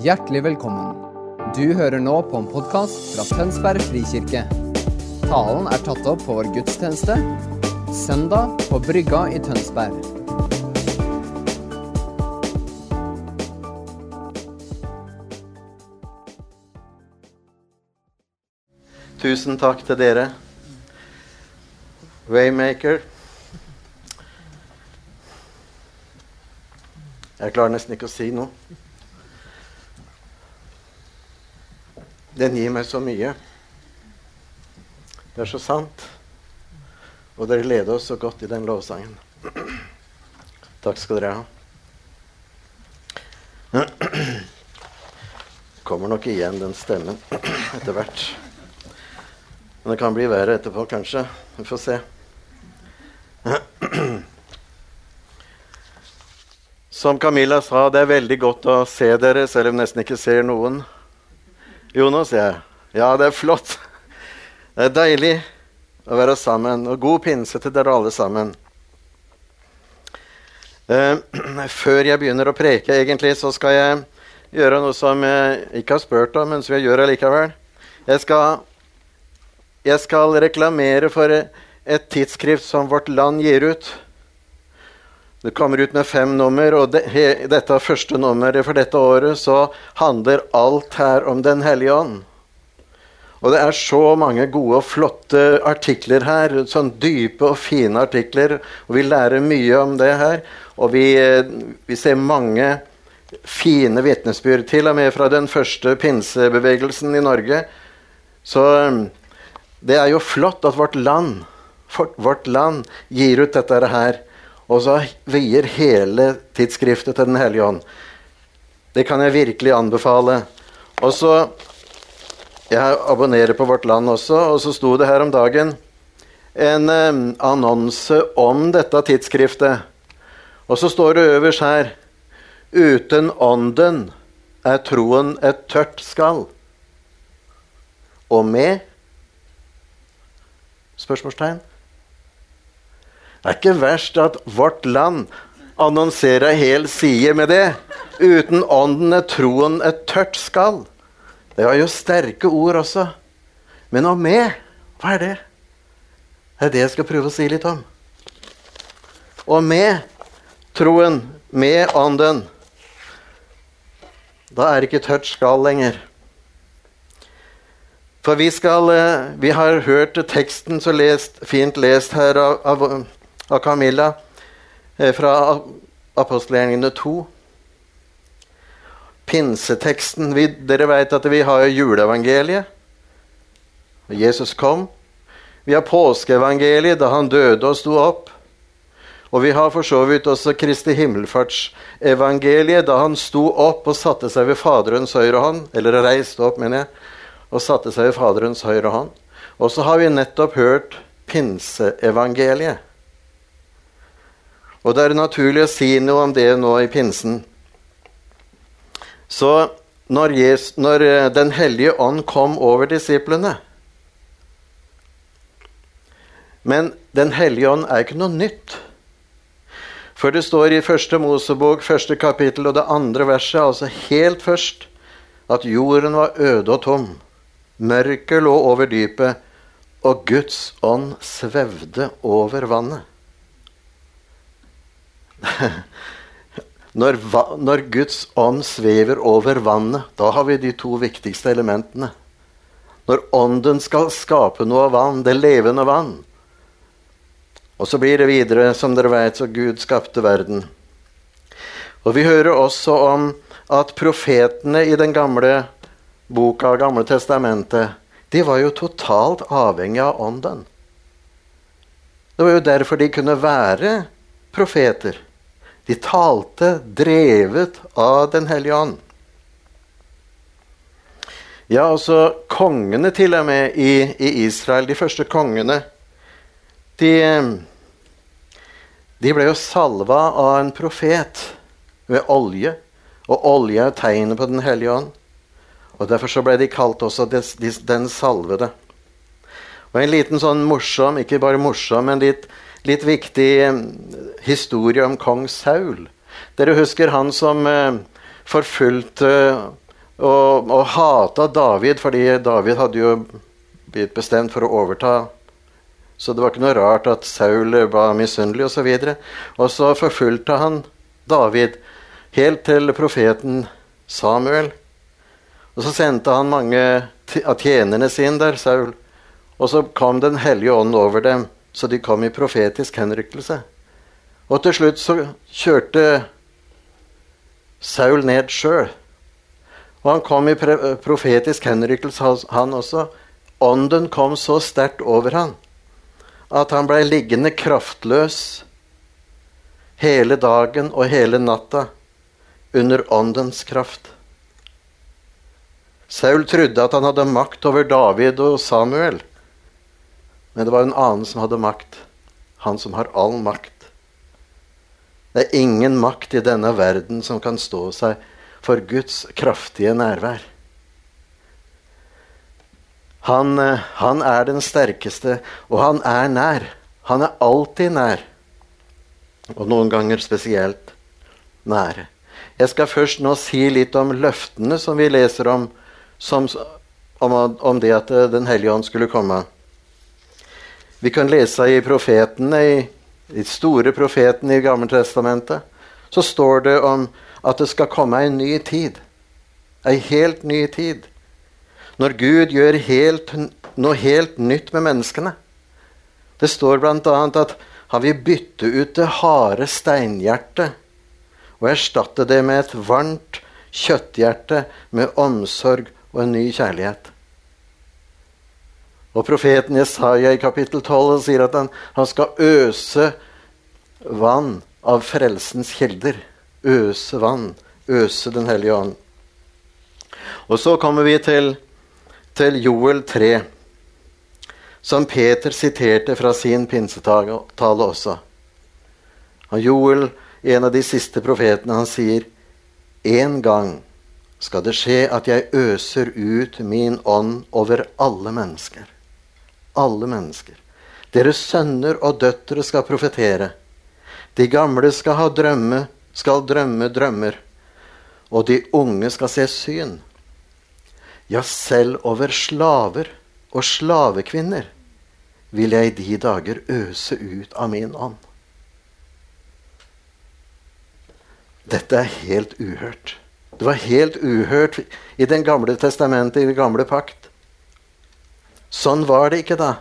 Hjertelig velkommen. Du hører nå på en podkast fra Tønsberg frikirke. Talen er tatt opp på vår gudstjeneste søndag på Brygga i Tønsberg. Tusen takk til dere. Waymaker. Jeg klarer nesten ikke å si noe. Den gir meg så mye. Det er så sant. Og dere leder oss så godt i den lovsangen. Takk skal dere ha. Kommer nok igjen, den stemmen, etter hvert. Men det kan bli verre etterpå, kanskje. Vi får se. Som Camilla sa, det er veldig godt å se dere, selv om jeg nesten ikke ser noen. Jonas, sier jeg. Ja, det er flott. Det er deilig å være sammen. Og god pinse til dere alle sammen. Eh, før jeg begynner å preke, egentlig, så skal jeg gjøre noe som jeg ikke har spurt om, men som jeg gjør allikevel. Jeg skal, jeg skal reklamere for et tidsskrift som Vårt Land gir ut. Det kommer ut med fem nummer, og det, he, dette første nummeret for dette året så handler alt her om Den hellige ånd. Og det er så mange gode og flotte artikler her. Sånn dype og fine artikler. Og vi lærer mye om det her. Og vi, vi ser mange fine vitnesbyrd, til og med fra den første pinsebevegelsen i Norge. Så det er jo flott at vårt land, vårt land gir ut dette her. Og så vier hele tidsskriftet til Den hellige ånd. Det kan jeg virkelig anbefale. Og så Jeg abonnerer på Vårt Land også, og så sto det her om dagen en eh, annonse om dette tidsskriftet. Og så står det øverst her Uten ånden er troen et tørt skall. Og med Spørsmålstegn. Det er ikke verst at Vårt Land annonserer en hel side med det. Uten ånden er troen et tørt skall. Det var jo sterke ord også. Men om med, hva er det? Det er det jeg skal prøve å si litt om. Og med troen, med ånden, da er det ikke tørt skall lenger. For vi skal Vi har hørt teksten så lest, fint lest her av, av av Camilla fra apostelgjerningene 2. Pinseteksten vi, Dere vet at vi har juleevangeliet. Jesus kom. Vi har påskeevangeliet da han døde og sto opp. Og vi har for så vidt også Kristi himmelfartsevangeliet da han sto opp og satte seg ved Faderens høyre hånd. Eller reiste opp, mener jeg. Og satte seg ved Faderens høyre hånd. Og så har vi nettopp hørt pinseevangeliet. Og det er naturlig å si noe om det nå i pinsen. Så når, Jesus, når Den hellige ånd kom over disiplene Men Den hellige ånd er ikke noe nytt. For det står i første Mosebok, første kapittel og det andre verset, altså helt først, at jorden var øde og tom. Mørket lå over dypet, og Guds ånd svevde over vannet. Når, når, Guds ånd svever over vannet, da har vi de to viktigste elementene. Når ånden skal skape noe av vann, det levende vann. Og så blir det videre, som dere vet, så Gud skapte verden. Og vi hører også om at profetene i den gamle boka, Gamle testamentet, de var jo totalt avhengig av ånden. Det var jo derfor de kunne være profeter. De talte drevet av Den hellige ånd. Ja, altså kongene til og med i, i Israel, de første kongene, de, de ble jo salva av en profet ved olje. Og olje er tegnet på Den hellige ånd. Og Derfor så ble de kalt også des, des, Den salvede. Og En liten sånn morsom, ikke bare morsom, men litt litt viktig eh, historie om kong Saul. Dere husker han som eh, forfulgte og, og hata David, fordi David hadde jo blitt bestemt for å overta. Så det var ikke noe rart at Saul var misunnelig osv. Og, så og så forfulgte han David helt til profeten Samuel. Og så sendte han mange av tjenerne sine der, Saul. Og så kom Den hellige ånd over dem, så de kom i profetisk henrykkelse. Og til slutt så kjørte Saul ned sjøl. Og han kom i profetisk henrykkelse, han også. Ånden kom så sterkt over han at han blei liggende kraftløs hele dagen og hele natta under åndens kraft. Saul trodde at han hadde makt over David og Samuel. Men det var en annen som hadde makt. Han som har all makt. Det er ingen makt i denne verden som kan stå seg for Guds kraftige nærvær. Han, eh, han, er den sterkeste, og han er nær. Han er alltid nær. Og noen ganger spesielt nære. Jeg skal først nå si litt om løftene som vi leser om, som, om, om det at eh, Den hellige ånd skulle komme. Vi kan lese i profetene, i de store profetene i Gammeltestamentet, så står det om at det skal komme en ny tid. Ei helt ny tid. Når Gud gjør helt, noe helt nytt med menneskene. Det står bl.a. at han vil bytte ut det harde steinhjertet og erstatte det med et varmt kjøtthjerte med omsorg og en ny kjærlighet. Og profeten Jesaja i kapittel 12 sier at han, han skal øse vann av frelsens kilder. Øse vann. Øse Den hellige ånd. Og så kommer vi til, til Joel 3, som Peter siterte fra sin pinsetale også. Og Joel, en av de siste profetene, han sier En gang skal det skje at jeg øser ut min ånd over alle mennesker. Alle mennesker. Deres sønner og døtre skal profetere. De gamle skal ha drømme, skal drømme drømmer, og de unge skal se syn. Ja, selv over slaver og slavekvinner vil jeg i de dager øse ut av min ånd. Dette er helt uhørt. Det var helt uhørt i Den gamle testamentet, i Den gamle pakt. Sånn var det ikke da.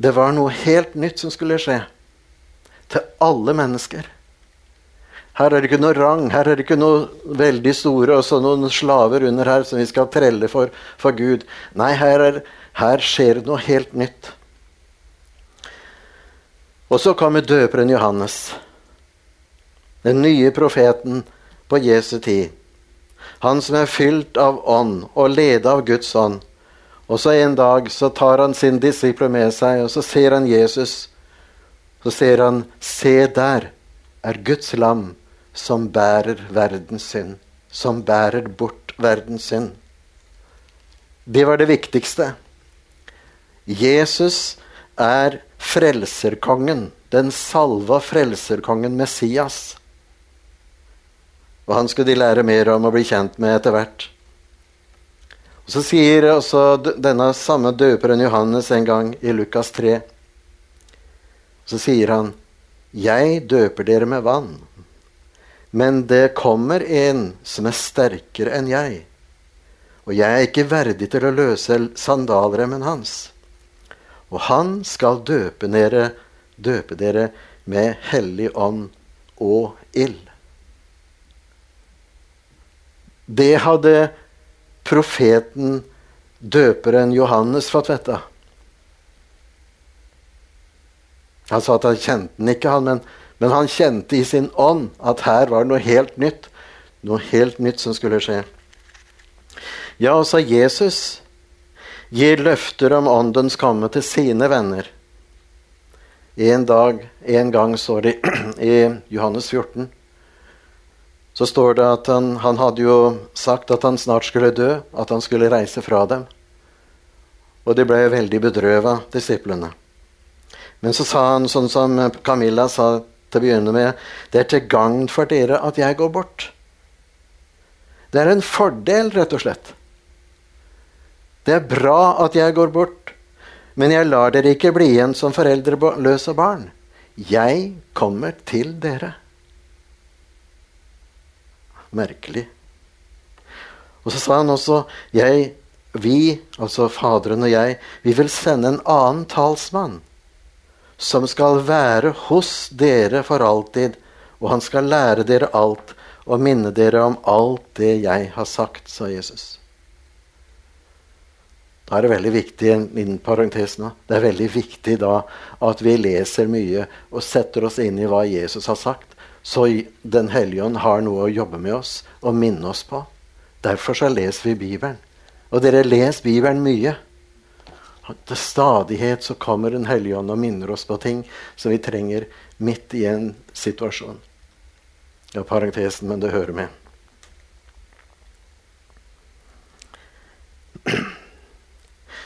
Det var noe helt nytt som skulle skje til alle mennesker. Her er det ikke noe rang, her er det ikke noe veldig store og så noen slaver under her som vi skal trelle for, for Gud. Nei, her, er, her skjer det noe helt nytt. Og så kommer døperen Johannes, den nye profeten på Jesu tid. Han som er fylt av ånd og ledet av Guds ånd. Og så en dag så tar han sin disipler med seg, og så ser han Jesus så ser han Se der er Guds lam som bærer verdens synd. Som bærer bort verdens synd. Det var det viktigste. Jesus er frelserkongen, den salva frelserkongen Messias. Og han skulle de lære mer om og bli kjent med etter hvert. Så sier også denne samme døperen Johannes en gang i Lukas 3 så sier han, 'Jeg døper dere med vann', men det kommer en som er sterkere enn jeg, og jeg er ikke verdig til å løse sandalremmen hans. Og han skal døpe dere, døpe dere med hellig ånd og ild. Det hadde profeten, døperen Johannes, fått vite. Han sa at han kjente den ikke, han, men, men han kjente i sin ånd at her var det noe helt nytt. Noe helt nytt som skulle skje. Ja, også Jesus gir løfter om åndens komme til sine venner. En dag, en gang står det i Johannes 14 så står det at han, han, hadde jo sagt at han snart skulle dø, at han skulle reise fra dem. Og de ble veldig bedrøva, disiplene. Men så sa han sånn som Camilla sa til å begynne med, det er til gagn for dere at jeg går bort. Det er en fordel, rett og slett. Det er bra at jeg går bort, men jeg lar dere ikke bli igjen som foreldreløse barn. Jeg kommer til dere. Merkelig. Og så sa han også jeg, Vi, altså Faderen og jeg, vi vil sende en annen talsmann som skal være hos dere for alltid, og han skal lære dere alt og minne dere om alt det jeg har sagt, sa Jesus. Da er det veldig viktig innen parentes nå, det er veldig viktig da at vi leser mye og setter oss inn i hva Jesus har sagt, så Den hellige ånd har noe å jobbe med oss og minne oss på. Derfor så leser vi Bibelen. Og dere leser Bibelen mye. Til stadighet så kommer Den hellige ånd og minner oss på ting som vi trenger midt i en situasjon. Ja, parentesen, men det hører med.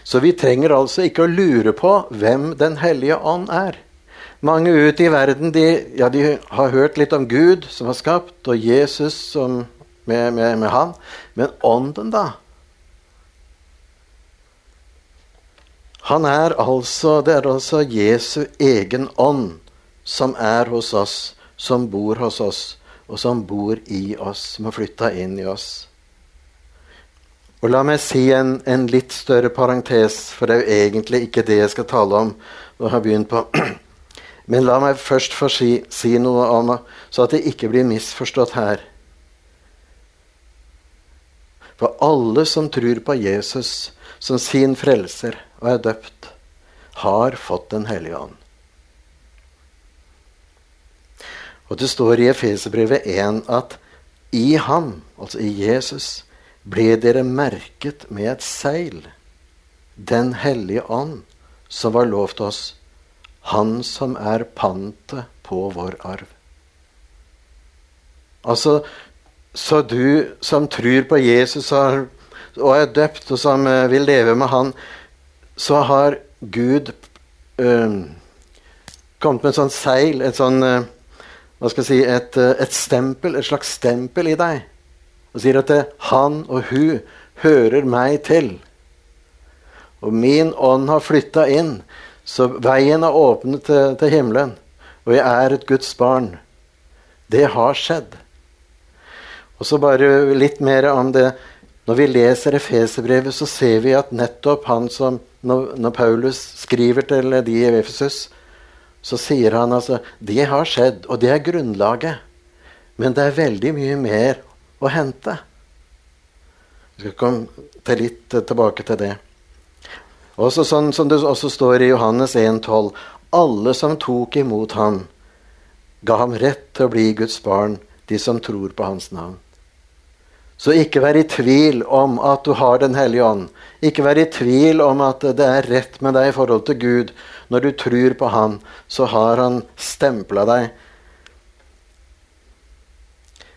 Så vi trenger altså ikke å lure på hvem Den hellige ånd er. Mange ute i verden de, ja, de har hørt litt om Gud som har skapt, og Jesus som, med, med, med han. Men ånden, da? Han er altså, Det er altså Jesu egen ånd som er hos oss, som bor hos oss, og som bor i oss, som har flytta inn i oss. Og La meg si en, en, litt større parentes, for det er jo egentlig ikke det jeg skal tale om. og har begynt på. Men la meg først få si, si noe om så at det ikke blir misforstått her. For alle som tror på Jesus som sin frelser, og er døpt, har fått Den hellige ånd. Og det står i Efeserbrevet 1 at i ham, altså i Jesus, ble dere merket med et seil, Den hellige ånd, som var lovt oss, Han som er pantet på vår arv. Altså, så du som tror på Jesus og er døpt, og som eh, vil leve med Han, så har Gud øh, kommet med et sånt seil, et sånn øh, Hva skal jeg si et, et, stempel, et slags stempel i deg. Og sier at det, han og hun hører meg til. Og min ånd har flytta inn, så veien er åpnet til, til himmelen. Og jeg er et Guds barn. Det har skjedd. Og så bare litt mer om det. Når vi leser Efeserbrevet, så ser vi at nettopp han som når, når, Paulus skriver til de i Efesus, så sier han altså Det har skjedd, og det er grunnlaget. Men det er veldig mye mer å hente. Vi skal komme til litt tilbake til det. Også sånn som det også står i Johannes 1,12.: Alle som tok imot ham, ga ham rett til å bli Guds barn, de som tror på hans navn. Så ikke vær i tvil om at du har Den hellige ånd. Ikke vær i tvil om at det er rett med deg i forhold til Gud. Når du tror på Han, så har Han stempla deg.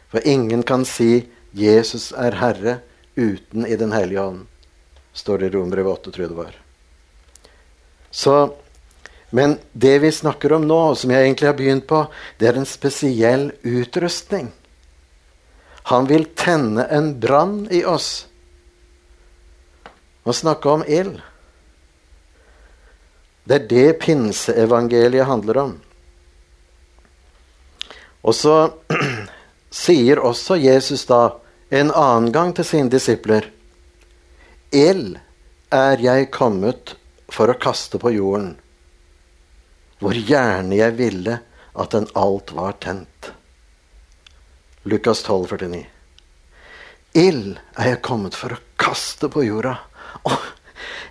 For ingen kan si 'Jesus er Herre' uten i Den hellige ånd, står det i Rombrevet 8, tror jeg det var. Så, men det vi snakker om nå, som jeg egentlig har begynt på, det er en spesiell utrustning. Han vil tenne en brann i oss. Å snakke om ild. Det er det pinseevangeliet handler om. Og så sier også Jesus da en annen gang til sine disipler Ild er jeg kommet for å kaste på jorden, hvor gjerne jeg ville at den alt var tent. Lukas 12, 49. Ild er jeg kommet for å kaste på jorda. Å,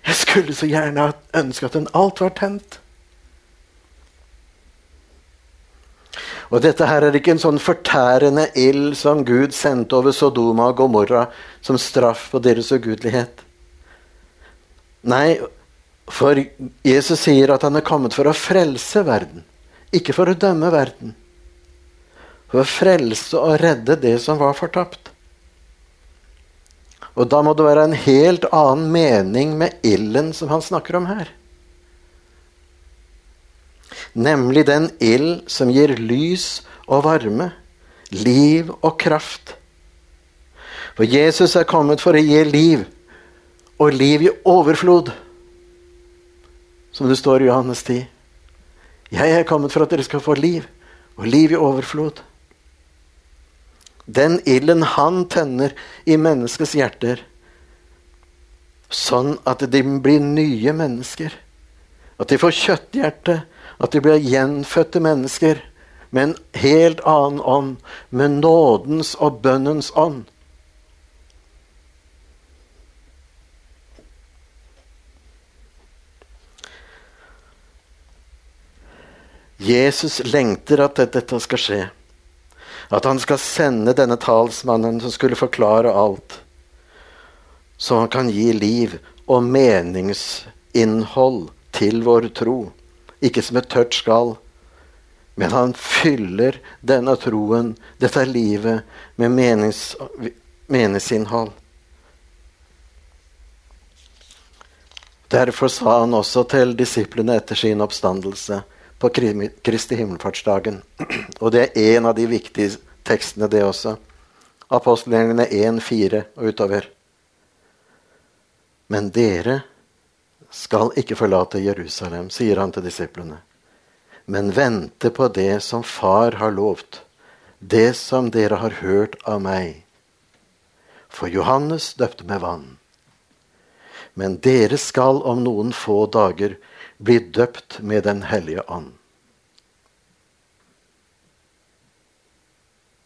jeg skulle så gjerne ønske at den alt var tent. Og dette her er ikke en sånn fortærende ild som Gud sendte over Sodoma og Gomorra som straff på deres ugudelighet. Nei, for Jesus sier at han er kommet for å frelse verden, ikke for å dømme verden for å frelse og redde det som var fortapt. Og da må det være en helt annen mening med ilden som han snakker om her. Nemlig den ild som gir lys og varme, liv og kraft. For Jesus er kommet for å gi liv, og liv i overflod. Som det står i Johannes 10. Jeg er kommet for at dere skal få liv, og liv i overflod. Den ilden han tenner i menneskets hjerter, sånn at de blir nye mennesker. At de får kjøtthjerte, at de blir gjenfødte mennesker med en helt annen ånd, med nådens og bønnens ånd. Jesus lengter at dette skal skje. At han skal sende denne talsmannen som skulle forklare alt. Så han kan gi liv og meningsinnhold til vår tro. Ikke som et tørt skall, men han fyller denne troen, dette livet, med menings, meningsinnhold. Derfor sa han også til disiplene etter sin oppstandelse på Kristi himmelfartsdagen. Og det er en av de viktige tekstene, det også. Apostelgjerningene 1, 4 og utover. Men dere skal ikke forlate Jerusalem, sier han til disiplene, men vente på det som Far har lovt, det som dere har hørt av meg. For Johannes døpte med vann. Men dere skal om noen få dager bli døpt med Den hellige ånd.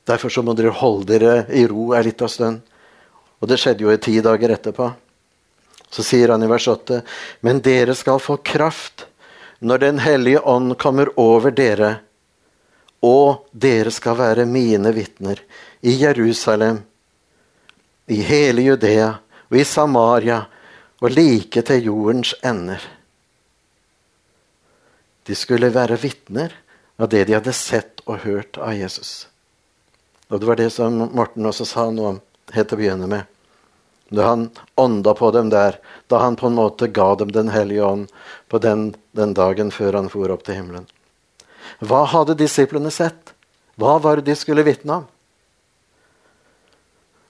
Derfor så må dere holde dere i ro ei lita stund. Og det skjedde jo i ti dager etterpå. Så sier han i vers 8.: Men dere skal få kraft når Den hellige ånd kommer over dere, og dere skal være mine vitner i Jerusalem, i hele Judea og i Samaria og like til jordens ender. De skulle være vitner av det de hadde sett og hørt av Jesus. Og Det var det som Morten også sa om helt til å begynne med. Da han ånda på dem der, da han på en måte ga dem Den hellige ånd på den, den dagen før han for opp til himmelen. Hva hadde disiplene sett? Hva var det de skulle vitne om?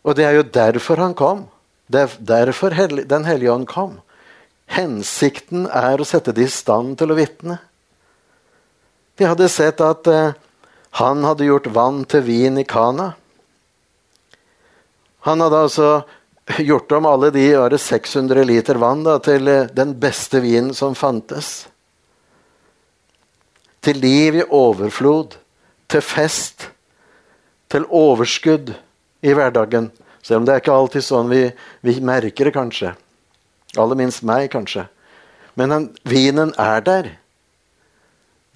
Og det er jo derfor han kom. Det er derfor Den hellige ånd kom. Hensikten er å sette dem i stand til å vitne. De hadde sett at eh, han hadde gjort vann til vin i Kana. Han hadde altså gjort om alle de 600 liter vann da, til eh, den beste vinen som fantes. Til liv i overflod, til fest, til overskudd i hverdagen. Selv om det er ikke alltid sånn vi, vi merker det, kanskje. Aller minst meg, kanskje. Men den, vinen er der.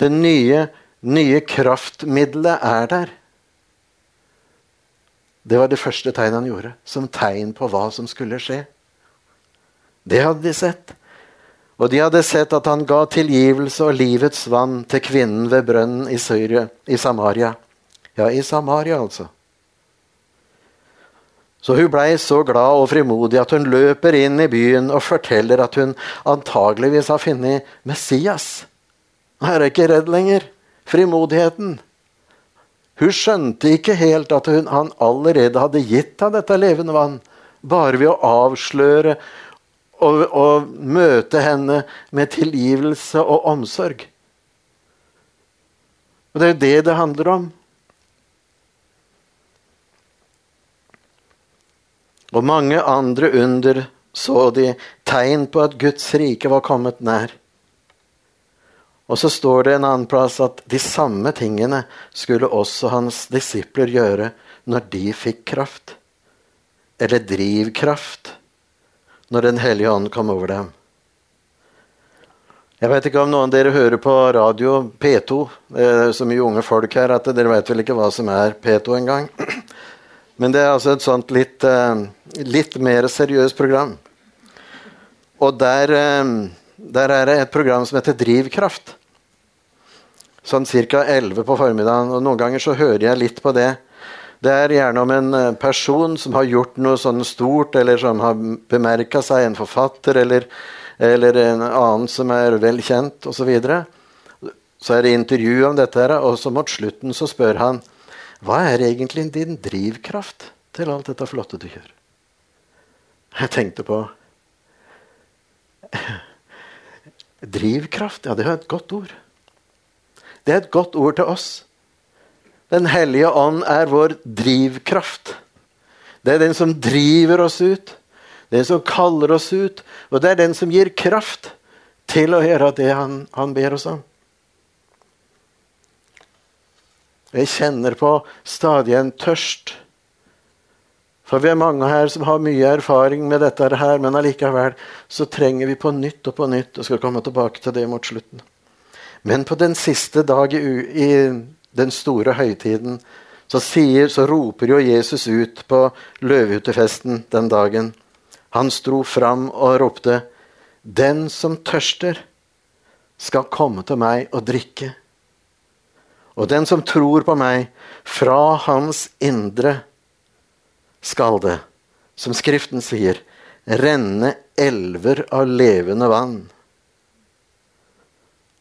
Det nye, nye kraftmiddelet er der. Det var det første tegnet han gjorde, som tegn på hva som skulle skje. Det hadde de sett. Og de hadde sett at han ga tilgivelse og livets vann til kvinnen ved brønnen i, Syria, i Samaria. Ja, i Samaria, altså. Så hun blei så glad og frimodig at hun løper inn i byen og forteller at hun antageligvis har funnet Messias. Hun er ikke redd lenger. Frimodigheten. Hun skjønte ikke helt at hun, han allerede hadde gitt henne dette levende vann, bare ved å avsløre og, og møte henne med tilgivelse og omsorg. Og Det er jo det det handler om. Og mange andre under så de tegn på at Guds rike var kommet nær. Og så står det en annen plass at de samme tingene skulle også hans disipler gjøre når de fikk kraft. Eller drivkraft. Når Den hellige ånd kom over dem. Jeg vet ikke om noen av dere hører på radio P2. Det er så mye unge folk her at dere vet vel ikke hva som er P2 engang. Men det er altså et sånt litt, eh, litt mer seriøst program. Og der eh, der er det et program som heter Drivkraft. Sånn ca. 11 på formiddagen. og Noen ganger så hører jeg litt på det. Det er gjerne om en eh, person som har gjort noe sånn stort, eller som har bemerka seg, en forfatter eller, eller en annen som er vel kjent, osv. Så, videre. så er det intervju om dette, her, og så mot slutten så spør han hva er egentlig din drivkraft? til alt dette flotte du gjør. Jeg tenkte på Drivkraft, ja, det er et godt ord. Det er et godt ord til oss. Den hellige ånd er vår drivkraft. Det er den som driver oss ut. Den som kaller oss ut. Og det er den som gir kraft til å gjøre det han, han ber oss om. Jeg kjenner på stadig en tørst. For vi er mange her som har mye erfaring med dette her, men allikevel så trenger vi på nytt og på nytt og skal komme tilbake til det mot slutten. Men på den siste dag i, i den store høytiden så, sier, så roper jo Jesus ut på løvhyttefesten den dagen. Han stro fram og ropte, 'Den som tørster, skal komme til meg og drikke.' Og den som tror på meg, fra hans indre skal det, som Skriften sier, renne elver av levende vann.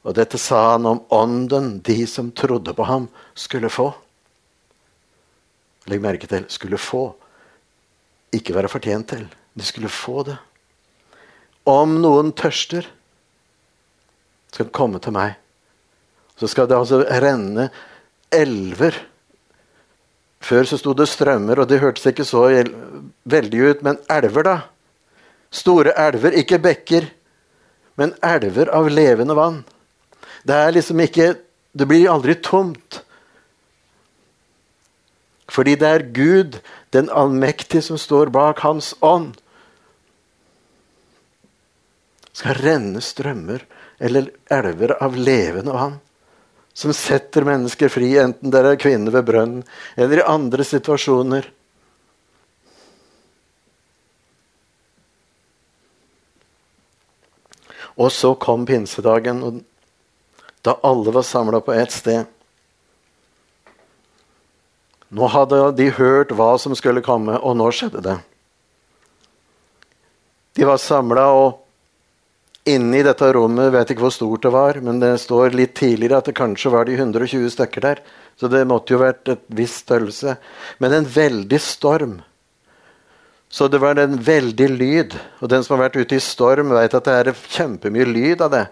Og dette sa han om ånden de som trodde på ham, skulle få. Legg merke til skulle få. Ikke være fortjent til. De skulle få det. Om noen tørster, skal komme til meg. Så skal det altså renne elver. Før så sto det strømmer, og det hørtes ikke så veldig ut, men elver, da. Store elver, ikke bekker, men elver av levende vann. Det er liksom ikke Det blir aldri tomt. Fordi det er Gud, den allmektige, som står bak Hans ånd. Skal renne strømmer eller elver av levende vann som setter mennesker fri, enten det er kvinner ved brønnen eller i andre situasjoner. Og så kom pinsedagen, da alle var samla på ett sted. Nå hadde de hørt hva som skulle komme, og nå skjedde det. De var samla, og Inne i dette rommet vet ikke hvor stort det var, men det står litt tidligere at det kanskje var de 120 stykker der. Så det måtte jo vært et viss størrelse. Men en veldig storm. Så det var en veldig lyd. Og den som har vært ute i storm, vet at det er kjempemye lyd av det.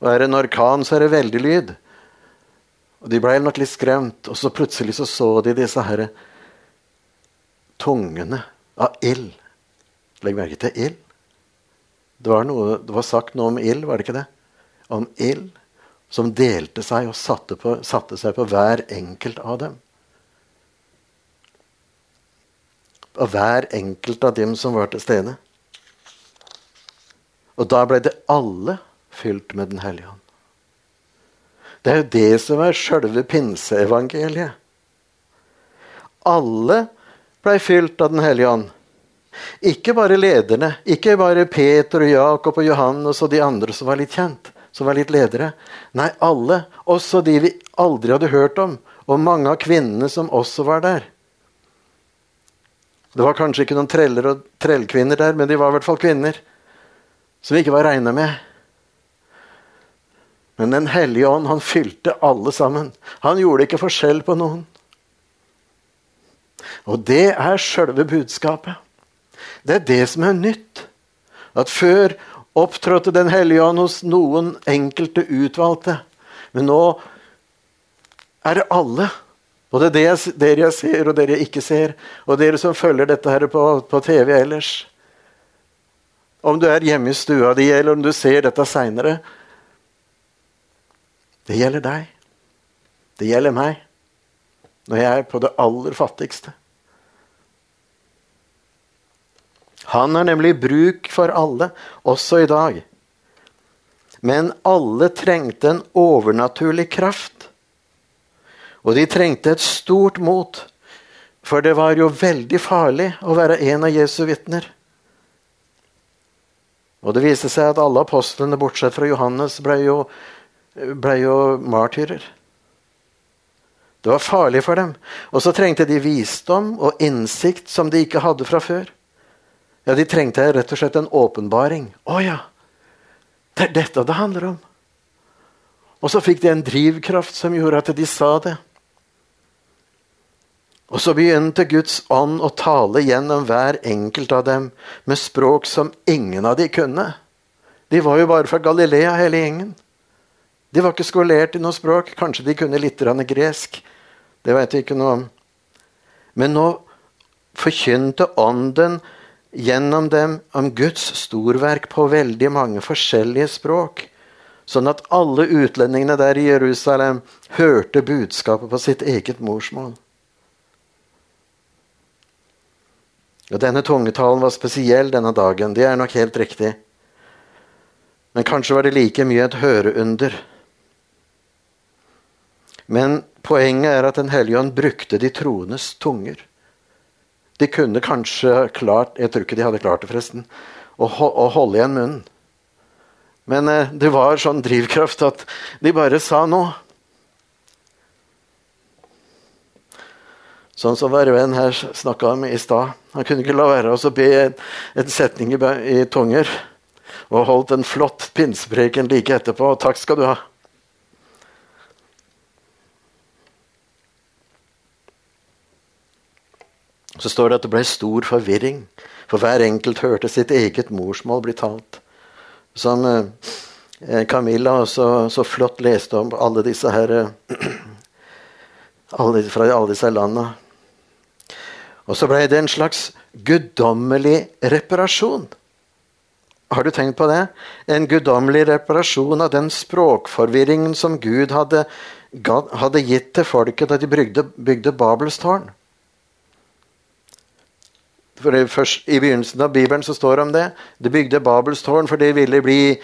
Og er det en orkan, så er det veldig lyd. Og De ble nok litt skremt, og så plutselig så, så de disse herre tungene av ild. Legg merke til ild. Det var, noe, det var sagt noe om ild, var det ikke det? Om ild som delte seg og satte, på, satte seg på hver enkelt av dem. Og hver enkelt av dem som var til stede. Og da ble det alle fylt med Den hellige ånd. Det er jo det som er sjølve pinseevangeliet. Alle blei fylt av Den hellige ånd. Ikke bare lederne, ikke bare Peter og Jakob og Johannes og de andre som var litt kjent, som var litt ledere. Nei, alle. Også de vi aldri hadde hørt om. Og mange av kvinnene som også var der. Det var kanskje ikke noen treller og trellkvinner der, men de var i hvert fall kvinner som vi ikke var regna med. Men Den hellige ånd, han fylte alle sammen. Han gjorde ikke forskjell på noen. Og det er sjølve budskapet. Det er det som er nytt. At før opptrådte Den hellige ånd hos noen enkelte utvalgte. Men nå er det alle. Både dere jeg ser, og dere jeg ikke ser. Og dere som følger dette her på, på TV ellers. Om du er hjemme i stua di, eller om du ser dette seinere. Det gjelder deg. Det gjelder meg. Når jeg er på det aller fattigste. Han har nemlig bruk for alle, også i dag. Men alle trengte en overnaturlig kraft. Og de trengte et stort mot, for det var jo veldig farlig å være en av Jesu vitner. Og det viste seg at alle apostlene, bortsett fra Johannes, ble jo, ble jo martyrer. Det var farlig for dem. Og så trengte de visdom og innsikt som de ikke hadde fra før. Ja, de trengte rett og slett en åpenbaring. Å ja! Det er dette det handler om. Og så fikk de en drivkraft som gjorde at de sa det. Og så begynte Guds ånd å tale gjennom hver enkelt av dem med språk som ingen av de kunne. De var jo bare fra Galilea, hele gjengen. De var ikke skolert i noe språk. Kanskje de kunne litt gresk. Det vet vi ikke noe om. Men nå forkynte Ånden gjennom dem om Guds storverk på veldig mange forskjellige språk. Sånn at alle utlendingene der i Jerusalem hørte budskapet på sitt eget morsmål. Og Denne tungetalen var spesiell denne dagen. Det er nok helt riktig. Men kanskje var det like mye et høreunder. Men poenget er at Den hellige ånd brukte de troendes tunger. De kunne kanskje klart Jeg tror ikke de hadde klart det, forresten. Å, å holde igjen munnen. Men eh, det var sånn drivkraft at de bare sa noe. Sånn som vår venn her snakka om i stad. Han kunne ikke la være å be en setning i, i tunger. Og holdt en flott pinsepreken like etterpå. Takk skal du ha. Så står det at det ble stor forvirring, for hver enkelt hørte sitt eget morsmål bli talt. Som eh, Camilla så, så, flott leste om alle disse her eh, alle, fra alle disse landene. Og så ble det en slags guddommelig reparasjon. Har du tenkt på det? En guddommelig reparasjon av den språkforvirringen som Gud hadde, hadde gitt til folket da de bygde, bygde Babels. For først, I begynnelsen av Bibelen så står det om det. De bygde Babels tårn for de ville bli,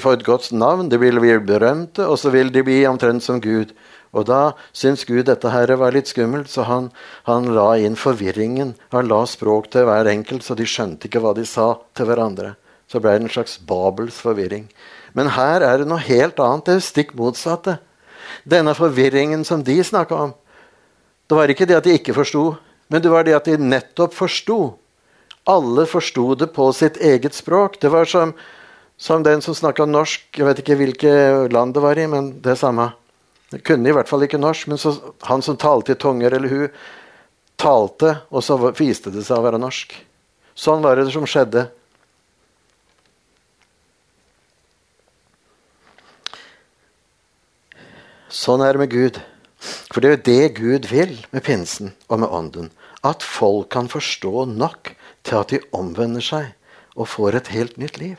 få et godt navn, de ville bli berømte, og så ville de bli omtrent som Gud. Og da syntes Gud dette her var litt skummelt, så han, han, la inn forvirringen. Han la språk til hver enkelt, så de skjønte ikke hva de sa til hverandre. Så ble det en slags Babels forvirring. Men her er det noe helt annet. Det er stikk motsatte. Denne forvirringen som de snakka om, det var ikke det at de ikke forsto, men det var det at de nettopp forsto. Alle forsto det på sitt eget språk. Det var som, som den som snakka norsk Jeg vet ikke hvilket land det var i, men det samme. Det kunne i hvert fall ikke norsk, men så, han som talte i tunger, eller hun, talte, og så viste det seg å være norsk. Sånn var det som skjedde. Sånn er det med Gud. For det er jo det Gud vil med pinsen og med ånden. At folk kan forstå nok til at de omvender seg og får et helt nytt liv.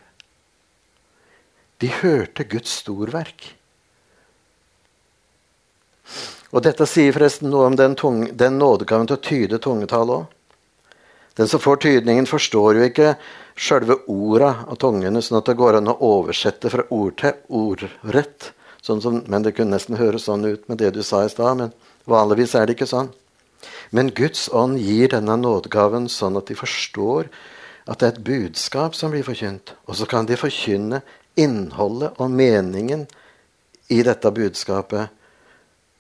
De hørte Guds storverk. Og dette sier forresten noe om den, tung, den nådegaven til å tyde tungetall òg. Den som får tydningen, forstår jo ikke sjølve orda av tungene, sånn at det går an å oversette fra ord til ordrett. Sånn som, men det kunne nesten høres sånn ut med det du sa i stad, men vanligvis er det ikke sånn. Men Guds ånd gir denne nådegaven sånn at de forstår at det er et budskap som blir forkynt. Og så kan de forkynne innholdet og meningen i dette budskapet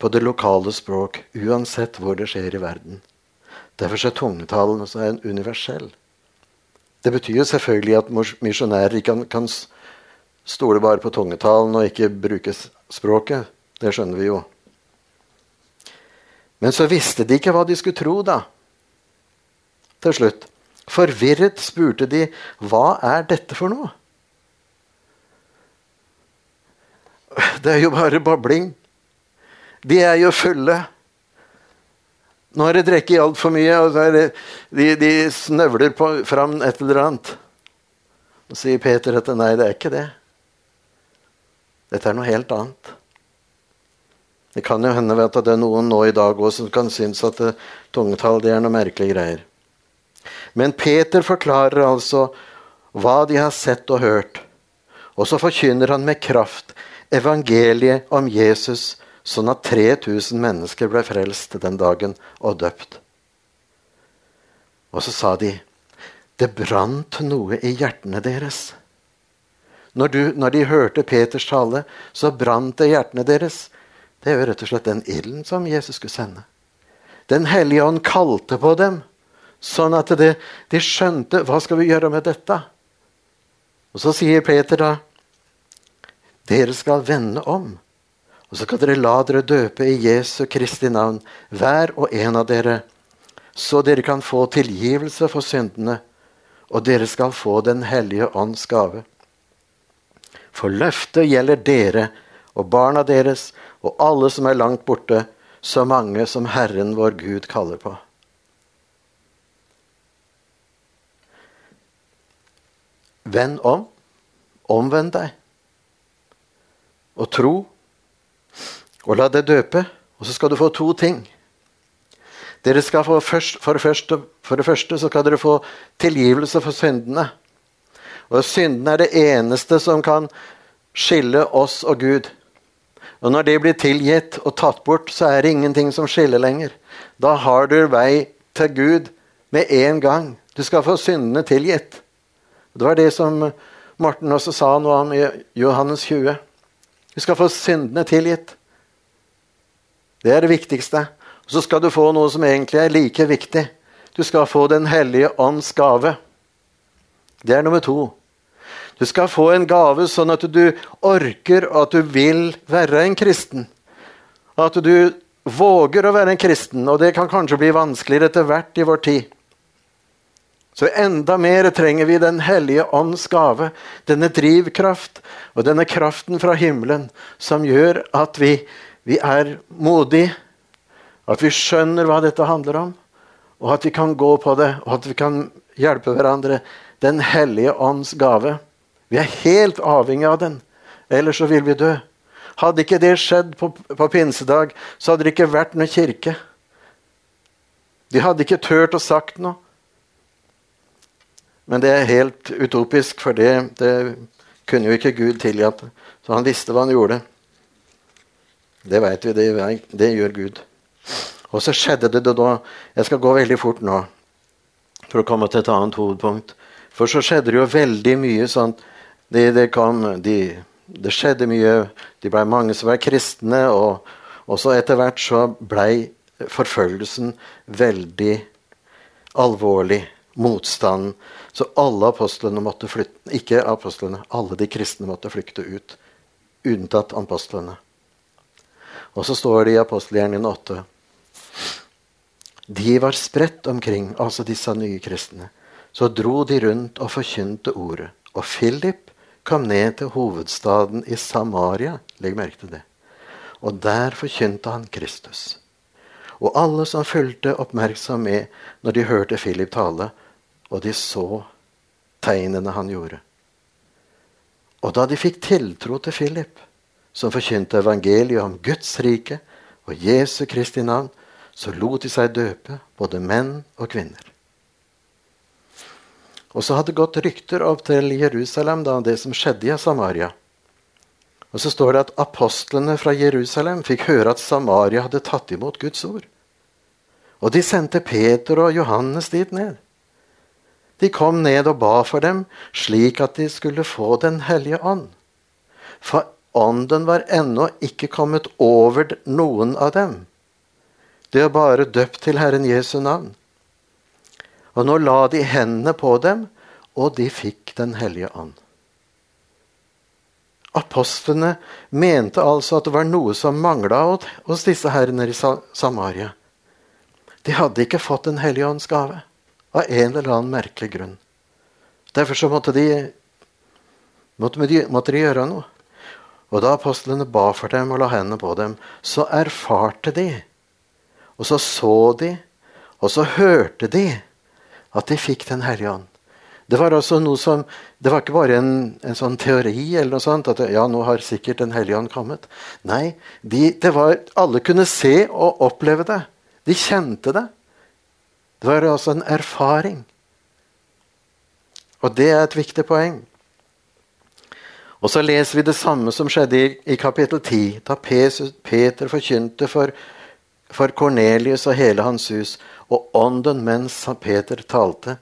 på det lokale språk, uansett hvor det skjer i verden. Derfor er tungetalen også en universell. Det betyr jo selvfølgelig at misjonærer ikke kan, stole bare på tungetalen og ikke bruke språket. Det skjønner vi jo. Men så visste de ikke hva de skulle tro, da. Til slutt. Forvirret spurte de hva er dette for noe? Det er jo bare babling. De er jo fulle. Nå har de drukket altfor mye, og de, de, snøvler på, fram et eller annet. Og sier Peter at nei, det er ikke det. Dette er noe helt annet. Det kan jo hende at det er noen nå i dag også som kan synes at det, tungetall det er noe merkelige greier. Men Peter forklarer altså hva de har sett og hørt. Og så forkynner han med kraft evangeliet om Jesus sånn at 3000 mennesker ble frelst den dagen og døpt. Og så sa de det brant noe i hjertene deres. Når, du, når de hørte Peters tale, så brant det i hjertene deres. Det er jo rett og slett den ilden som Jesus skulle sende. Den hellige ånd kalte på dem, sånn at de, de skjønte hva skal vi gjøre med dette. Og så sier Peter da dere skal vende om og så skal dere la dere døpe i Jesu Kristi navn, hver og en av dere, så dere kan få tilgivelse for syndene, og dere skal få Den hellige ånds gave. For løftet gjelder dere og barna deres og alle som er langt borte, så mange som Herren vår Gud kaller på. Vend om. Omvend deg. Og tro. Og la deg døpe. Og så skal du få to ting. Dere skal få først, for, det første, for det første så skal dere få tilgivelse for syndene. Og syndene er det eneste som kan skille oss og Gud. Og når det blir tilgitt og tatt bort, så er det ingenting som skiller lenger. Da har du vei til Gud med en gang. Du skal få syndene tilgitt. Det var det som Morten også sa noe om i Johannes 20. Du skal få syndene tilgitt. Det er det viktigste. Og så skal du få noe som egentlig er like viktig. Du skal få Den hellige ånds gave. Det er nummer to. Du skal få en gave sånn at du orker og at du vil være en kristen. At du våger å være en kristen, og det kan kanskje bli vanskeligere etter hvert i vår tid. Så enda mer trenger vi Den hellige ånds gave, denne drivkraft og denne kraften fra himmelen som gjør at vi, vi er modige, at vi skjønner hva dette handler om, og at vi kan gå på det, og at vi kan hjelpe hverandre. Den hellige ånds gave. Vi er helt avhengig av den, ellers så vil vi dø. Hadde ikke det skjedd på, på pinsedag, så hadde det ikke vært noen kirke. De hadde ikke turt å sagt noe. Men det er helt utopisk, for det, det kunne jo ikke Gud tillate. Så han visste hva han gjorde. Det veit vi. Det, det, gjør Gud. Og så skjedde det da Jeg skal gå veldig fort nå for å komme til et annet hovedpunkt. For så skjedde det jo veldig mye sånn det, de kom, de, det skjedde mye. Det ble mange som var kristne. Og, også etter hvert så blei forfølgelsen veldig alvorlig. Motstanden så alle apostlene måtte flytte Ikke apostlene, alle de kristne måtte flykte ut. Unntatt apostlene. Og så står det i apostelgjerningen 8 De var spredt omkring, altså disse nye kristne. Så dro de rundt og forkynte ordet. Og Philip kom ned til hovedstaden i Samaria. Legg merke til det. Og der forkynte han Kristus. Og alle som fulgte oppmerksom med når de hørte Philip tale, og de så tegnene han gjorde. Og da de fikk tiltro til Philip, som forkynte evangeliet om Guds rike og Jesu Kristi navn, så lot de seg døpe, både menn og kvinner. Og så hadde det gått rykter opp til Jerusalem da det som skjedde i Samaria. Og så står det at apostlene fra Jerusalem fikk høre at Samaria hadde tatt imot Guds ord. Og de sendte Peter og Johannes dit ned. De kom ned og ba for dem, slik at de skulle få Den hellige ånd. For ånden var ennå ikke kommet over noen av dem. De var bare døpt til Herren Jesu navn. Og nå la de hendene på dem, og de fikk Den hellige ånd. Apostlene mente altså at det var noe som mangla hos disse herrene i Samaria. De hadde ikke fått Den hellige ånds gave. Av en eller annen merkelig grunn. Derfor så måtte de, måtte de, måtte de gjøre noe. Og da apostlene ba for dem og la hendene på dem, så erfarte de. Og så så de, og så hørte de at de fikk Den hellige ånd. Det var altså noe som, det var ikke bare en, en sånn teori eller noe sånt, at ja, nå har sikkert Den hellige ånd kommet. Nei, de, det var, alle kunne se og oppleve det. De kjente det. Det var altså en erfaring. Og det er et viktig poeng. Og så leser vi det samme som skjedde i, i kapittel 10, da Peter forkynte for, for Kornelius og hele hans hus. Og ånden mens Peter talte,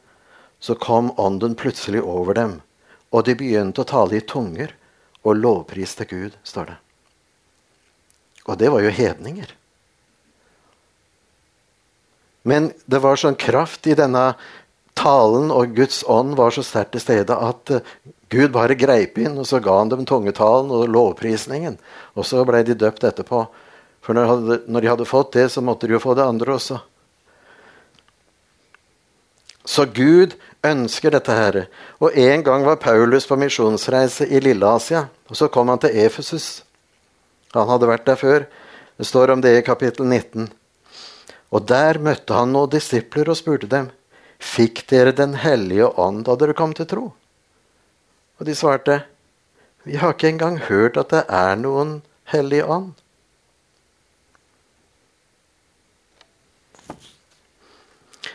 så kom ånden plutselig over dem. Og de begynte å tale i tunger og lovpriste Gud, står det. Og det var jo hedninger. Men det var sånn kraft i denne talen, og Guds ånd var så sterkt til stede at uh, Gud bare greip inn, og så ga han dem tungetalen og lovprisningen. Og så ble de døpt etterpå. For når de, hadde, når de hadde fått det, så måtte de jo få det andre også. Så Gud ønsker dette her. Og En gang var Paulus på misjonsreise i Lille-Asia. og Så kom han til Efesus. Han hadde vært der før. Det står om det i kapittel 19. Og Der møtte han noen disipler og spurte dem Fikk dere Den hellige ånd da dere kom til tro? Og de svarte Vi har ikke engang hørt at det er noen hellig ånd.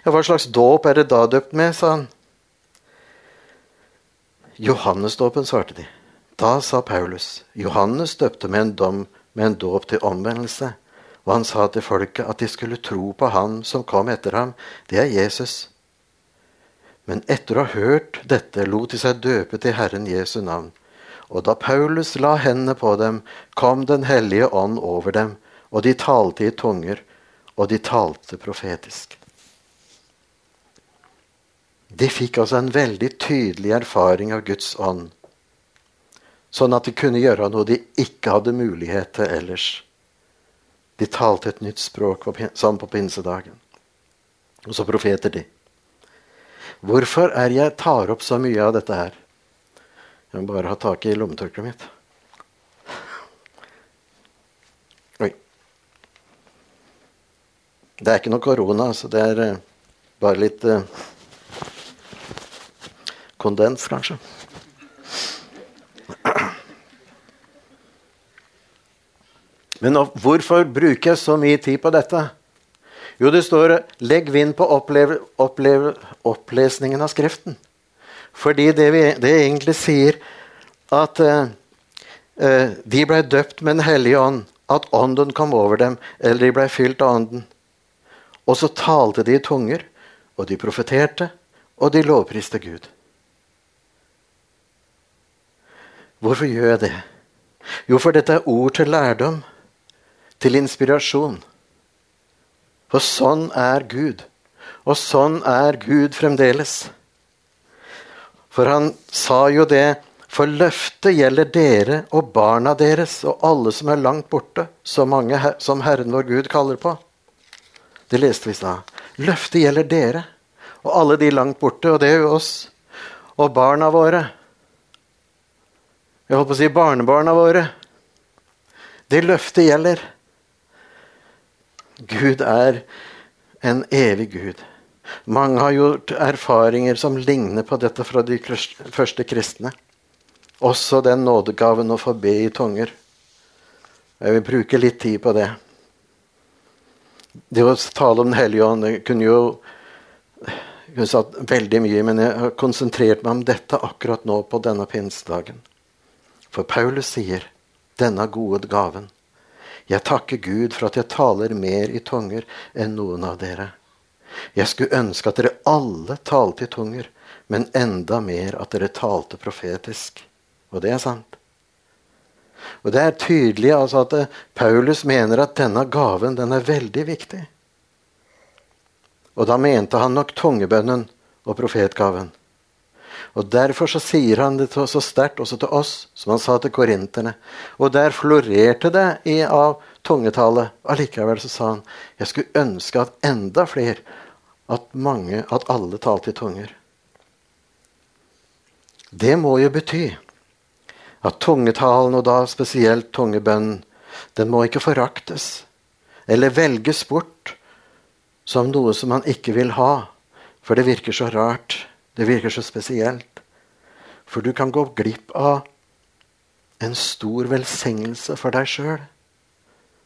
Ja, hva slags dåp er det da døpt med, sa han. Johannesdåpen, svarte de. Da sa Paulus, Johannes døpte med en dom med en dåp til omvendelse. Og han sa til folket at de skulle tro på han som kom etter ham. Det er Jesus. Men etter å ha hørt dette lot de seg døpe til Herren Jesu navn. Og da Paulus la hendene på dem, kom Den hellige ånd over dem, og de talte i tunger, og de talte profetisk. De fikk altså en veldig tydelig erfaring av Guds ånd. Sånn at de kunne gjøre noe de ikke hadde mulighet til ellers. De talte et nytt språk sammen på pinsedagen. Og så profeter de. Hvorfor er jeg tar opp så mye av dette her? Jeg må bare ha tak i lommetørkleet mitt. Oi. Det er ikke noe korona, så det er uh, bare litt uh, kondens, kanskje. Men hvorfor bruker jeg så mye tid på dette? Jo, det står 'legg vind på oppleve, oppleve, opplesningen av Skriften'. Fordi det, vi, det egentlig sier at uh, de ble døpt med Den hellige ånd, at ånden kom over dem, eller de ble fylt av ånden. Og så talte de i tunger, og de profeterte, og de lovpriste Gud. Hvorfor gjør jeg det? Jo, for dette er ord til lærdom, til inspirasjon. For sånn er Gud. Og sånn er Gud fremdeles. For han sa jo det For løftet gjelder dere og barna deres og alle som er langt borte, så mange som Herren vår Gud kaller på. Det leste vi stad. Løftet gjelder dere og alle de langt borte, og det er jo oss. Og barna våre jeg holdt på å si barnebarna våre. Det løftet gjelder. Gud er en evig Gud. Mange har gjort erfaringer som ligner på dette fra de første kristne. Også den nådegaven å få be i tunger. Jeg vil bruke litt tid på det. Det å tale om Den hellige ånd kunne jo kunne sagt veldig mye, men jeg har konsentrert meg om dette akkurat nå på denne pinsedagen. For Paulus sier, 'Denne gode gaven'. Jeg takker Gud for at jeg taler mer i tunger enn noen av dere. Jeg skulle ønske at dere alle talte i tunger, men enda mer at dere talte profetisk. Og det er sant. Og Det er tydelig altså at Paulus mener at denne gaven den er veldig viktig. Og da mente han nok tungebønnen og profetgaven. Og Derfor så sier han det så sterkt også til oss, som han sa til korinterne. Og der florerte det i, av tungetale. Allikevel så sa han jeg skulle ønske at enda flere, at mange, at alle talte i tunger. Det må jo bety at tungetalen, og da spesielt tungebønnen, den må ikke foraktes eller velges bort som noe som man ikke vil ha, for det virker så rart. Det virker så spesielt. For du kan gå glipp av en stor velsignelse for deg sjøl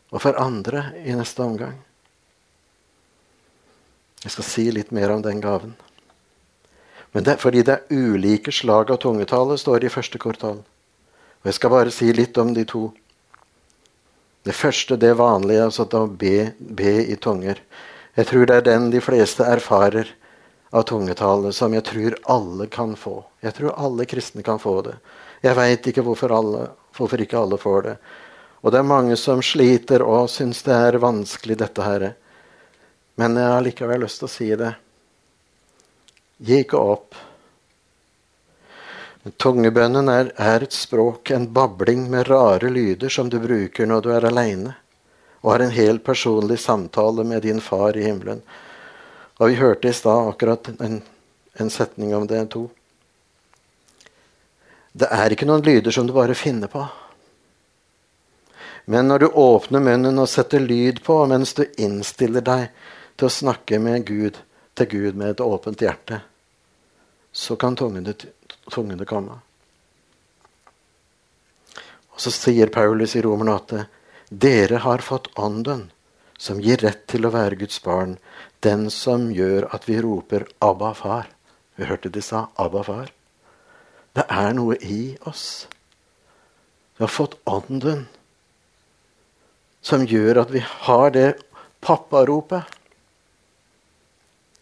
og for andre i neste omgang. Jeg skal si litt mer om den gaven. Men det, fordi det er ulike slag av tungetale, står det i første kvartal. Og Jeg skal bare si litt om de to. Det første, det vanlige, altså å be, be i tunger. Jeg tror det er den de fleste erfarer av tungetale som jeg tror alle kan få. Jeg tror alle kristne kan få det. Jeg veit ikke hvorfor, alle, hvorfor, ikke alle får det. Og det er mange som sliter og syns det er vanskelig, dette her. Men jeg har likevel lyst til å si det. Gi ikke opp. Tungebønnen er, er et språk, en babling med rare lyder som du bruker når du er aleine og har en helt personlig samtale med din far i himmelen. Og vi hørte i stad akkurat en en setning om det to. Det er ikke noen lyder som du bare finner på. Men når du åpner munnen og setter lyd på mens du innstiller deg til å snakke med Gud, til Gud med et åpent hjerte, så kan tungene, komme. Og så sier Paulus i Romerne 8.: Dere har fått Ånden, som gir rett til å være Guds barn, den som gjør at vi roper 'Abba, far'. Vi hørte de sa 'Abba, far'. Det er noe i oss. Vi har fått Ånden, som gjør at vi har det papparopet.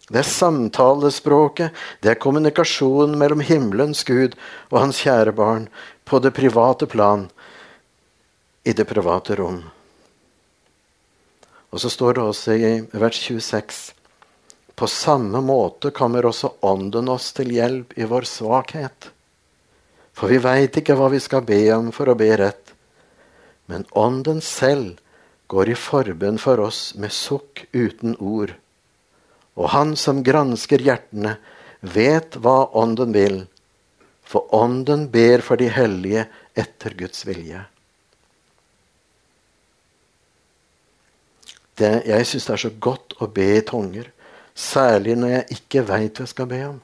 Det er samtalespråket, det er kommunikasjon mellom himmelens Gud og hans kjære barn på det private plan, i det private rom. Og så står det også i vers 26.: På samme måte kommer også Ånden oss til hjelp i vår svakhet. For vi veit ikke hva vi skal be om for å be rett. Men Ånden selv går i forbønn for oss med sukk uten ord. Og han som gransker hjertene, vet hva Ånden vil, for Ånden ber for de hellige etter Guds vilje. Det, jeg syns det er så godt å be i tunger, særlig når jeg ikke veit hva jeg skal be om.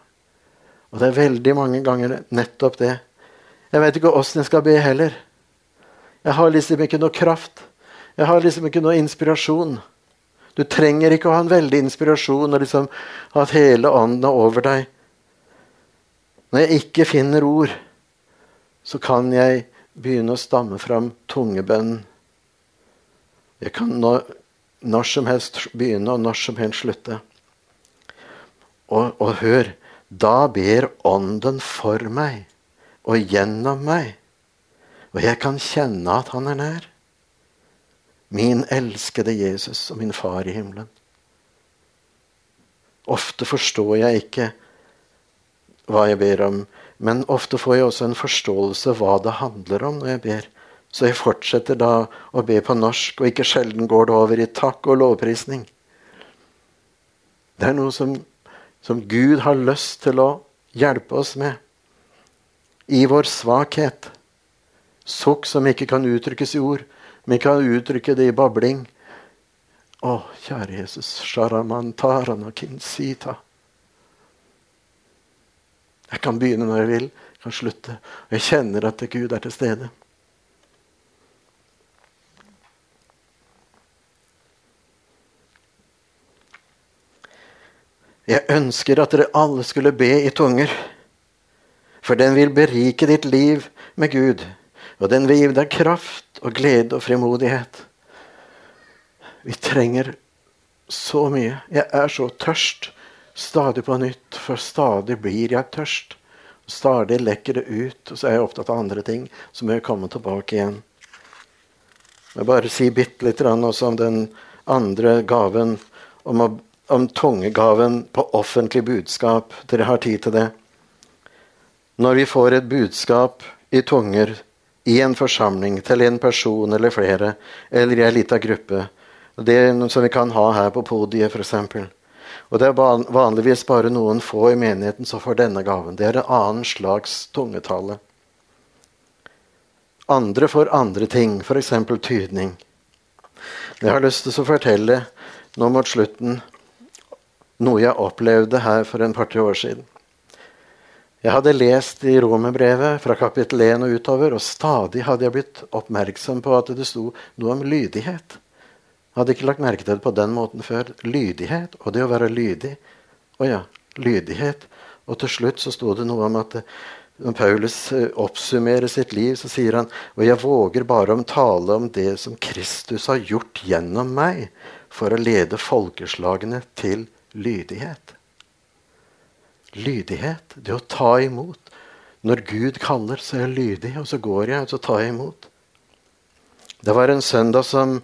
Og det er veldig mange ganger nettopp det. Jeg veit ikke åssen jeg skal be heller. Jeg har liksom ikke noe kraft. Jeg har liksom ikke noe inspirasjon. Du trenger ikke å ha en veldig inspirasjon og liksom at hele ånden er over deg. Når jeg ikke finner ord, så kan jeg begynne å stamme fram tungebønn. Jeg kan når, når som helst begynne, og når som helst slutte. Og, og hør, da ber Ånden for meg og gjennom meg. Og jeg kan kjenne at Han er nær. Min elskede Jesus og min far i himmelen. Ofte forstår jeg ikke hva jeg ber om, men ofte får jeg også en forståelse hva det handler om når jeg ber. Så jeg fortsetter da å be på norsk, og ikke sjelden går det over i takk og lovprisning. Det er noe som, som Gud har lyst til å hjelpe oss med. I vår svakhet. Sukk som ikke kan uttrykkes i ord, men kan uttrykke det i babling. Å, kjære Jesus. Jeg kan begynne når jeg vil, jeg kan slutte. Og jeg kjenner at Gud er til stede. Jeg ønsker at dere alle skulle be i tunger, for den vil berike ditt liv med Gud. Og den vil gi deg kraft og glede og frimodighet. Vi trenger så mye. Jeg er så tørst stadig på nytt, for stadig blir jeg tørst. Stadig lekker det ut, og så er jeg opptatt av andre ting. Så må jeg komme tilbake igjen. Jeg bare si bitte litt også om den andre gaven, om, om tungegaven på offentlig budskap. Dere har tid til det. Når vi får et budskap i tunger, i en forsamling til en person eller flere, eller i en liten gruppe. Det er noe som vi kan ha her på podiet, f.eks. Og det er vanligvis bare noen få i menigheten som får denne gaven. Det er en annen slags tungetale. Andre får andre ting, f.eks. tydning. Jeg har lyst til å fortelle nå mot slutten noe jeg opplevde her for en par-tre år siden. Jeg hadde lest i romerbrevet fra kapittel 1 og utover, og stadig hadde jeg blitt oppmerksom på at det sto noe om lydighet. Jeg hadde ikke lagt merke til det på den måten før. Lydighet og det å være lydig. Å ja, lydighet. Og til slutt så sto det noe om at når Paulus eh, oppsummerer sitt liv, så sier han og jeg våger bare om tale om det som Kristus har gjort gjennom meg for å lede folkeslagene til lydighet. Lydighet, det å ta imot. Når Gud kaller, så er jeg lydig, og så går jeg, og så tar jeg imot. Det var en søndag som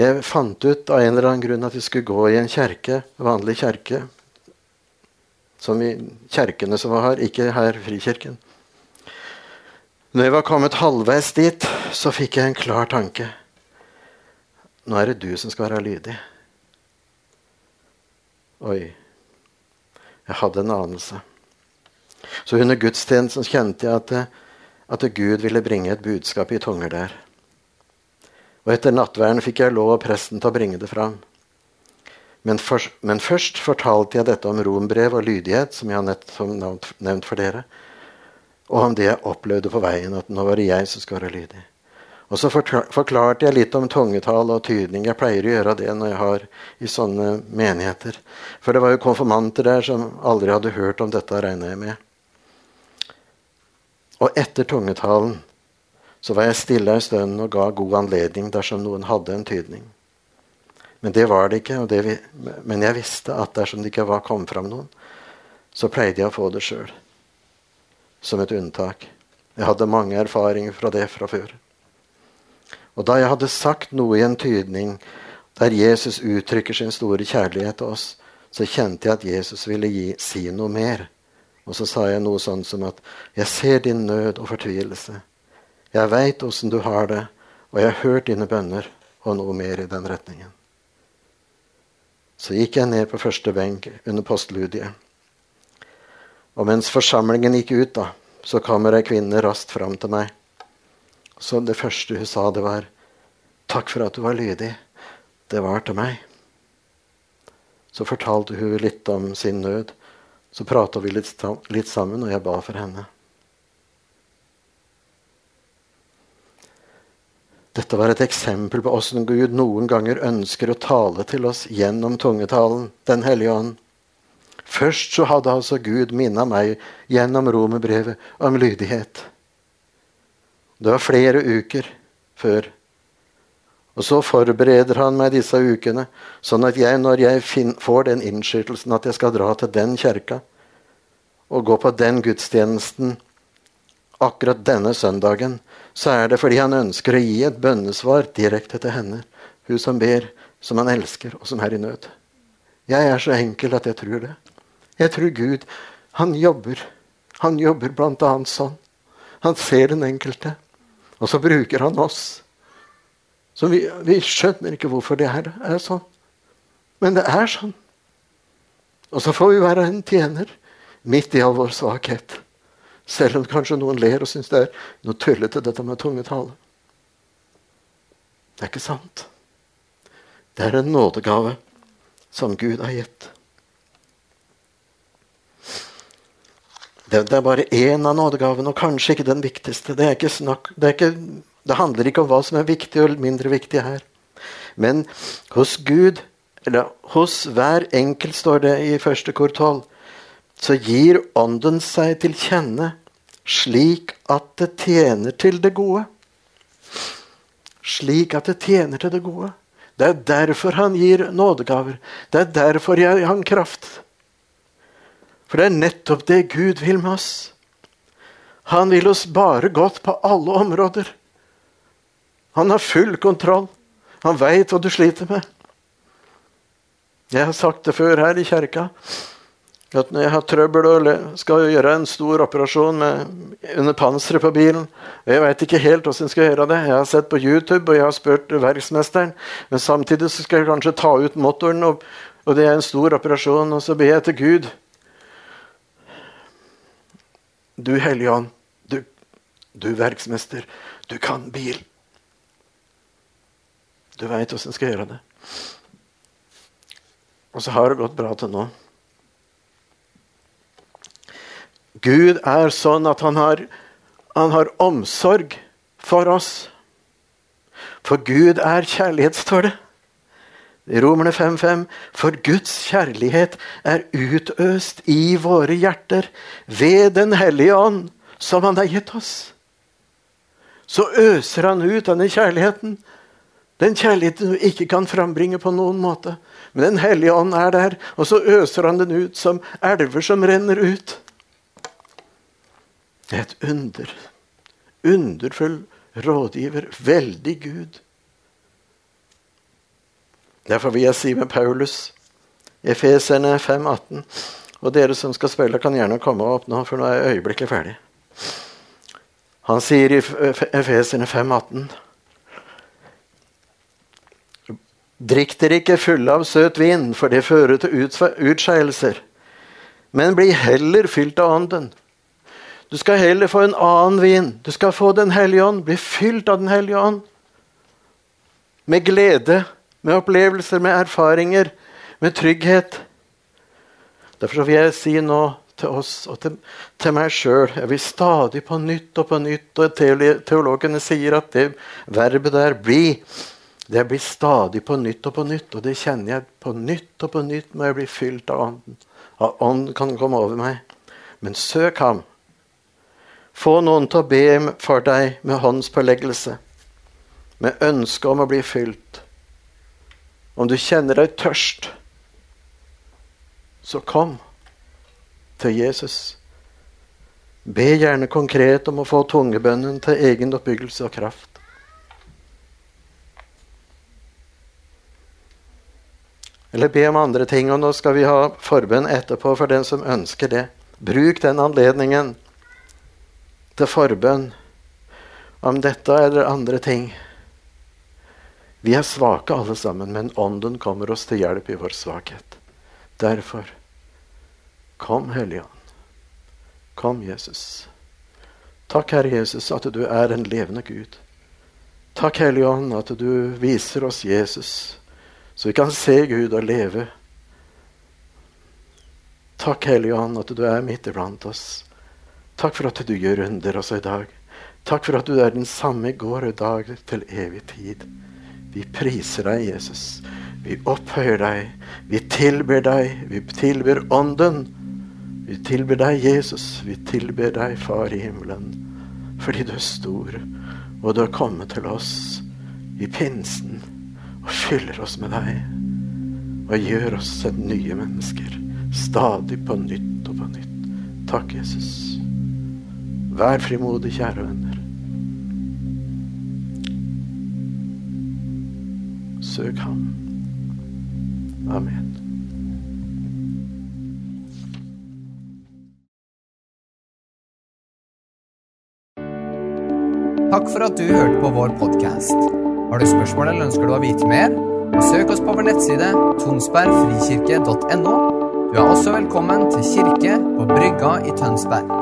jeg fant ut av en eller annen grunn at vi skulle gå i en kjerke, vanlig kjerke. Som i kjerkene som var her, ikke her Frikirken. Når jeg var kommet halvveis dit, så fikk jeg en klar tanke. Nå er det du som skal være lydig. Oi. Jeg hadde en anelse. Så under gudstjenesten kjente jeg at, at Gud ville bringe et budskap i tunger der. Og etter nattverden fikk jeg lov av presten til å bringe det fram. Men, for, men, først fortalte jeg dette om rombrev og lydighet, som jeg har nettopp nevnt for dere, og om det jeg opplevde på veien, at nå var det jeg som skulle være lydig. Og så forklarte jeg litt om tungetall og tydning. Jeg pleier å gjøre det når jeg har i sånne menigheter. For det var jo konfirmanter der som aldri hadde hørt om dette, regner jeg med. Og etter tungetalen så var jeg stille en stund og ga god anledning dersom noen hadde en tydning. Men det var det ikke. Det vi, men jeg visste at dersom det ikke var kom fram noen, så pleide jeg å få det sjøl. Som et unntak. Jeg hadde mange erfaringer fra det fra før. Og da jeg hadde sagt noe i en tydning der Jesus uttrykker sin store kjærlighet til oss, så kjente jeg at Jesus ville gi, si noe mer. Og så sa jeg noe sånn som at 'Jeg ser din nød og fortvilelse'. 'Jeg veit åssen du har det, og jeg har hørt dine bønner', og noe mer i den retningen. Så gikk jeg ned på første benk under postludiet. Og mens forsamlingen gikk ut, da, så kommer ei kvinne raskt fram til meg. Så det første hun sa, det var 'Takk for at du var lydig. Det var til meg.' Så fortalte hun litt om sin nød. Så prata vi litt sammen, og jeg ba for henne. Dette var et eksempel på åssen Gud noen ganger ønsker å tale til oss gjennom tungetalen, Den hellige ånd. Først så hadde altså Gud minna meg gjennom romerbrevet om lydighet. Det var flere uker før. Og så forbereder han meg disse ukene, sånn at jeg, når jeg får den innskytelsen at jeg skal dra til den kjerka og gå på den gudstjenesten akkurat denne søndagen, så er det fordi han ønsker å gi et bønnesvar direkte til henne. Hun som ber, som han elsker, og som er i nød. Jeg er så enkel at jeg tror det. Jeg tror Gud, han jobber. Han jobber bl.a. sånn. Han ser den enkelte, og så bruker han oss. Så vi, vi skjønner ikke hvorfor det her er sånn. Men det er sånn. Og så får vi være en tjener midt i all vår svakhet. Selv om kanskje noen ler og syns det er noe tullete, dette med tungetale. Det er ikke sant. Det er en nådegave som Gud har gitt. Det, det er bare én av nådegavene, og kanskje ikke den viktigste. Det, snakk, det, ikke, det handler ikke om hva som er viktig og mindre viktig her. Men hos Gud, eller hos hver enkelt, står det i første kor 12, så gir Ånden seg til kjenne slik at det tjener til det gode. Slik at det tjener til det gode. Det er derfor han gir nådegaver. Det er derfor han kraft. For det er nettopp det Gud vil med oss. Han vil oss bare godt på alle områder. Han har full kontroll. Han veit hva du sliter med. Jeg har sagt det før her i kjerka. At når jeg har trøbbel og skal gjøre en stor operasjon med, under panseret på bilen og Jeg veit ikke helt hvordan jeg skal gjøre det. Jeg har sett på YouTube og jeg har spurt verksmesteren. Men samtidig skal jeg kanskje ta ut motoren, og, og det er en stor operasjon. Og så ber jeg til Gud. Du Hellige Ånd, du, du verksmester, du kan bil. Du veit åssen skal gjøre det. Og så har det gått bra til nå. Gud er sånn at han har, han har omsorg for oss. For Gud er kjærlighet, står det. I Romerne 5.5.: For Guds kjærlighet er utøst i våre hjerter ved Den hellige ånd, som Han har gitt oss. Så øser Han ut denne kjærligheten. Den kjærligheten du ikke kan frambringe på noen måte. Men Den hellige ånd er der, og så øser Han den ut som elver som renner ut. Det er et under. Underfull rådgiver. Veldig Gud. Derfor vil jeg si med Paulus, Efeserne 5,18 Og dere som skal spille, kan gjerne komme opp nå, for nå er øyeblikket ferdig. Han sier i Efeserne 5,18 Drikk dere ikke fulle av søt vin, for det fører til utskeielser. Men bli heller fylt av Ånden. Du skal heller få en annen vin. Du skal få Den hellige ånd. Bli fylt av Den hellige ånd. Med glede, med opplevelser, med erfaringer, med trygghet. Derfor vil jeg si nå til oss og til, til meg sjøl Jeg vil stadig på nytt og på nytt, og teologene sier at det verbet der bli det blir stadig på nytt og på nytt, og det kjenner jeg på nytt og på nytt når jeg blir fylt av Ånden. At Ånden kan komme over meg. Men søk Ham. Få noen til å be for deg med håndspåleggelse, med ønske om å bli fylt. Om du kjenner deg tørst, så kom til Jesus. Be gjerne konkret om å få tungebønnen til egen oppbyggelse og kraft. Eller be om andre ting. Og nå skal vi ha forbønn etterpå for den som ønsker det. Bruk den anledningen til forbønn om dette eller andre ting. Vi er svake alle sammen, men Ånden kommer oss til hjelp i vår svakhet. Derfor kom, Hellige Ånd. Kom, Jesus. Takk, Herre Jesus, at du er en levende Gud. Takk, Hellige Ånd, at du viser oss Jesus så vi kan se Gud og leve. Takk, Hellige Ånd, at du er midt iblant oss. Takk for at du gjør under også i dag. Takk for at du er den samme i går og i dag til evig tid. Vi priser deg, Jesus. Vi opphøyer deg. Vi tilber deg. Vi tilber Ånden. Vi tilber deg, Jesus. Vi tilber deg, Far i himmelen. Fordi du er stor, og du har kommet til oss i pinsen og fyller oss med deg. Og gjør oss til nye mennesker. Stadig på nytt og på nytt. Takk, Jesus. Vær frimodig, kjære venner. Søk Ham. Amen. Takk for at du hørte på vår podkast. Har du spørsmål eller ønsker du å vite mer? Søk oss på vår nettside tonsbergfrikirke.no. Du er også velkommen til kirke på Brygga i Tønsberg.